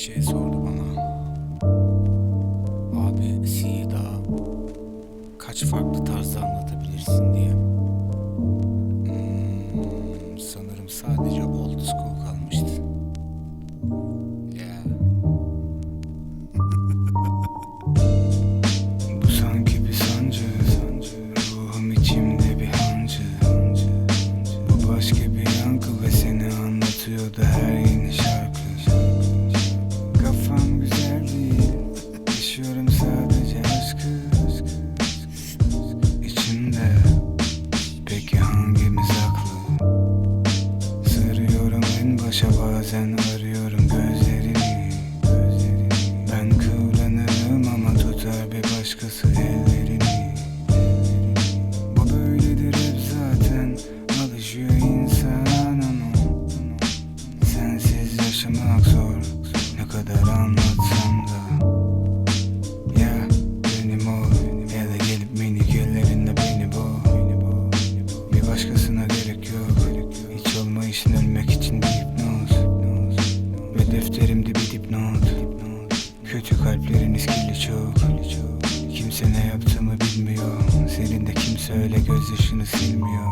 şey sordu bana. Abi Sida kaç farklı tarzda anlatabilirsin diye. Hmm, sanırım sadece o hangimiz haklı Sarıyorum en başa bazen arıyorum gözlerini, gözlerini. Ben kıvranırım ama tutar bir başkası el kalpleriniz kirli çok Kimse ne yaptığımı bilmiyor. Senin de kimse öyle gözyaşını silmiyor.